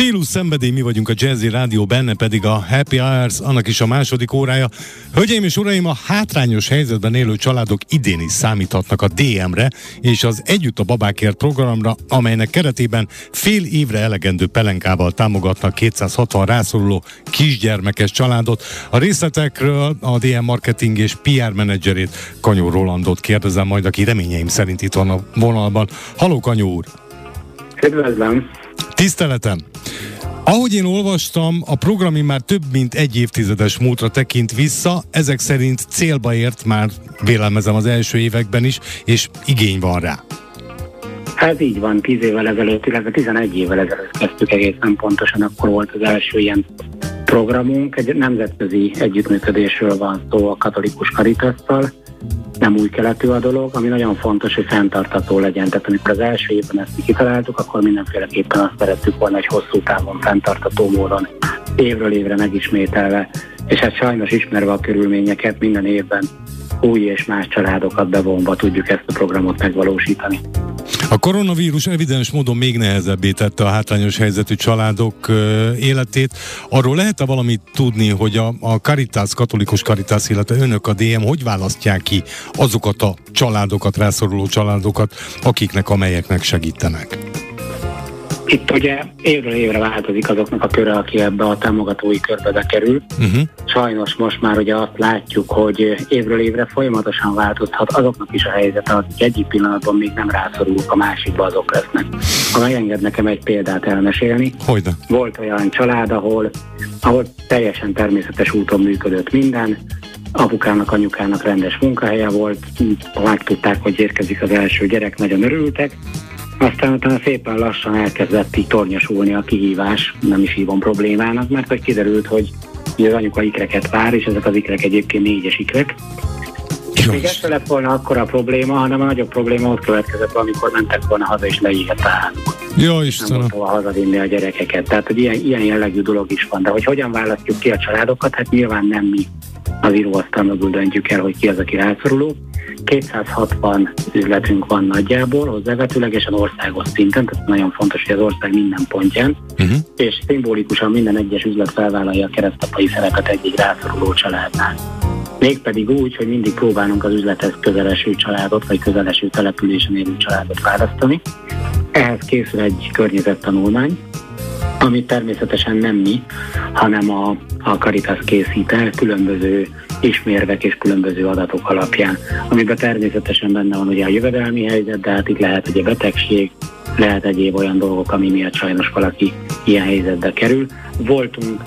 Stílus szenvedély, mi vagyunk a Jazzy Rádió, benne pedig a Happy Hours, annak is a második órája. Hölgyeim és uraim, a hátrányos helyzetben élő családok idén is számíthatnak a DM-re és az Együtt a Babákért programra, amelynek keretében fél évre elegendő pelenkával támogatnak 260 rászoruló kisgyermekes családot. A részletekről a DM marketing és PR menedzserét Kanyó Rolandot kérdezem majd, aki reményeim szerint itt van a vonalban. Haló Kanyó úr! Üdvözlöm! Tiszteletem! Ahogy én olvastam, a program már több mint egy évtizedes múltra tekint vissza, ezek szerint célba ért már vélelmezem az első években is, és igény van rá. Hát így van, 10 évvel ezelőtt, illetve 11 évvel ezelőtt kezdtük egészen pontosan, akkor volt az első ilyen programunk. Egy nemzetközi együttműködésről van szó a katolikus karitasszal, nem új keletű a dolog, ami nagyon fontos, hogy fenntartató legyen. Tehát amikor az első évben ezt kitaláltuk, akkor mindenféleképpen azt szerettük volna, hogy hosszú távon fenntartató módon évről évre megismételve, és hát sajnos ismerve a körülményeket minden évben új és más családokat bevonva tudjuk ezt a programot megvalósítani. A koronavírus evidens módon még nehezebbé tette a hátrányos helyzetű családok életét. Arról lehet-e valamit tudni, hogy a, a Caritas, katolikus Caritas, illetve önök a DM hogy választják ki azokat a családokat, rászoruló családokat, akiknek, amelyeknek segítenek? Itt ugye évről évre változik azoknak a köre, aki ebbe a támogatói körbe bekerül. Uh-huh. Sajnos most már ugye azt látjuk, hogy évről évre folyamatosan változhat azoknak is a helyzete, akik egyik pillanatban még nem rászorulnak, a másikba azok lesznek. Ha megenged nekem egy példát elmesélni. Hogyne. Volt olyan család, ahol, ahol teljesen természetes úton működött minden, apukának, anyukának rendes munkahelye volt, megtudták, hogy érkezik az első gyerek, nagyon örültek, aztán utána szépen lassan elkezdett így tornyosulni a kihívás, nem is hívom problémának, mert hogy kiderült, hogy az anyuka ikreket vár, és ezek az ikrek egyébként négyes ikrek. És még ez lett volna akkor a probléma, hanem a nagyobb probléma ott következett, amikor mentek volna haza és leégett a házuk. Jó Istenem. Nem volt hazavinni a gyerekeket. Tehát, hogy ilyen, ilyen jellegű dolog is van. De hogy hogyan választjuk ki a családokat, hát nyilván nem mi az íróasztal mögül döntjük el, hogy ki az, aki rászoruló. 260 üzletünk van nagyjából, hozzávetőlegesen országos szinten, tehát nagyon fontos, hogy az ország minden pontján, uh-huh. és szimbolikusan minden egyes üzlet felvállalja a keresztapai szerepet egy-egy rászoruló családnál. Mégpedig úgy, hogy mindig próbálunk az üzlethez közeleső családot, vagy közeleső településen élő családot választani. Ehhez készül egy környezettanulmány, amit természetesen nem mi, hanem a, a Caritas készít el különböző ismérvek és különböző adatok alapján, amiben természetesen benne van ugye a jövedelmi helyzet, de hát itt lehet ugye betegség, lehet egyéb olyan dolgok, ami miatt sajnos valaki ilyen helyzetbe kerül. Voltunk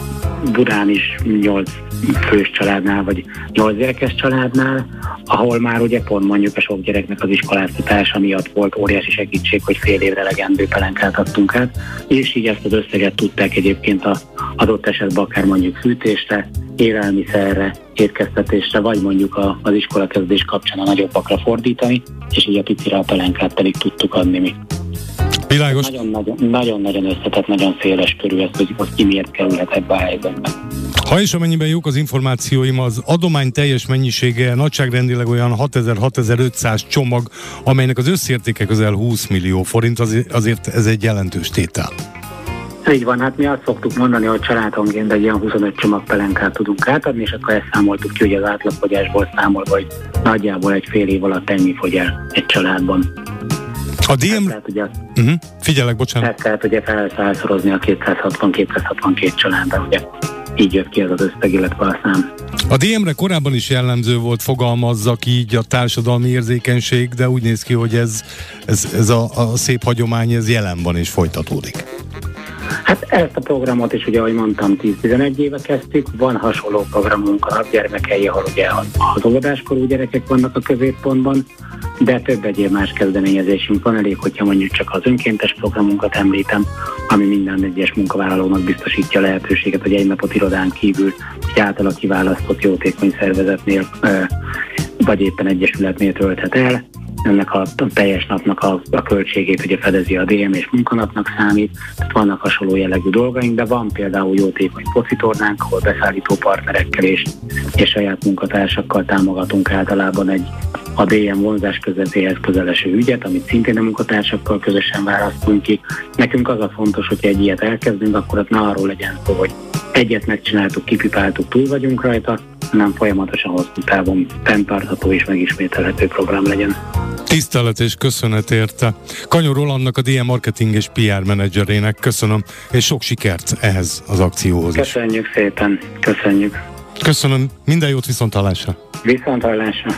Budán is 8 fős családnál, vagy 8 gyerekes családnál, ahol már ugye pont mondjuk a sok gyereknek az iskoláztatása miatt volt óriási segítség, hogy fél évre legendő pelenkát adtunk át, és így ezt az összeget tudták egyébként a adott esetben akár mondjuk fűtésre, élelmiszerre, étkeztetésre, vagy mondjuk a, az iskolakezdés kapcsán a nagyobbakra fordítani, és így a picire a pelenkát pedig tudtuk adni mi. Világos. Nagyon-nagyon összetett, nagyon széles körül ez, hogy, hogy ki miért kerülhet ebbe a helyzetbe. Ha és amennyiben jók az információim, az adomány teljes mennyisége nagyságrendileg olyan 6000-6500 csomag, amelynek az összértéke közel 20 millió forint, azért, azért ez egy jelentős tétel. Így van, hát mi azt szoktuk mondani, hogy családonként egy ilyen 25 csomag pelenkát tudunk átadni, és akkor ezt számoltuk ki, hogy az átlagfogyásból számolva, hogy nagyjából egy fél év alatt ennyi fogy el egy családban. A DM... Tehát, ugye, uh-huh. Figyelek, bocsánat. Tehát, tehát ugye felszázszorozni a 260-262 családra, ugye így jött ki ez az összeg, illetve a szám. A DM-re korábban is jellemző volt, fogalmazzak így a társadalmi érzékenység, de úgy néz ki, hogy ez, ez, ez a, a szép hagyomány, ez jelen van és folytatódik. Hát ezt a programot is, ugye, ahogy mondtam, 10-11 éve kezdtük. Van hasonló programunk a gyermekei, ahol ugye az óvodáskorú gyerekek vannak a középpontban, de több egyéb más kezdeményezésünk van. Elég, hogyha mondjuk csak az önkéntes programunkat említem, ami minden egyes munkavállalónak biztosítja lehetőséget, hogy egy napot irodán kívül egy általa kiválasztott jótékony szervezetnél vagy éppen egyesületnél tölthet el ennek a teljes napnak a, a költségét ugye fedezi a DM és munkanapnak számít, tehát vannak hasonló jellegű dolgaink, de van például jótékony focitornánk, ahol beszállító partnerekkel és, és saját munkatársakkal támogatunk általában egy a DM vonzás közvetéhez közeleső ügyet, amit szintén a munkatársakkal közösen választunk ki. Nekünk az a fontos, hogy egy ilyet elkezdünk, akkor az ne arról legyen szó, hogy egyet megcsináltuk, kipipáltuk, túl vagyunk rajta, hanem folyamatosan hosszú távon fenntartható és megismételhető program legyen. Tisztelet és köszönet érte. Kanyó Rolandnak a DM Marketing és PR menedzserének köszönöm, és sok sikert ehhez az akcióhoz Köszönjük is. szépen, köszönjük. Köszönöm, minden jót viszontalásra. Viszontalásra.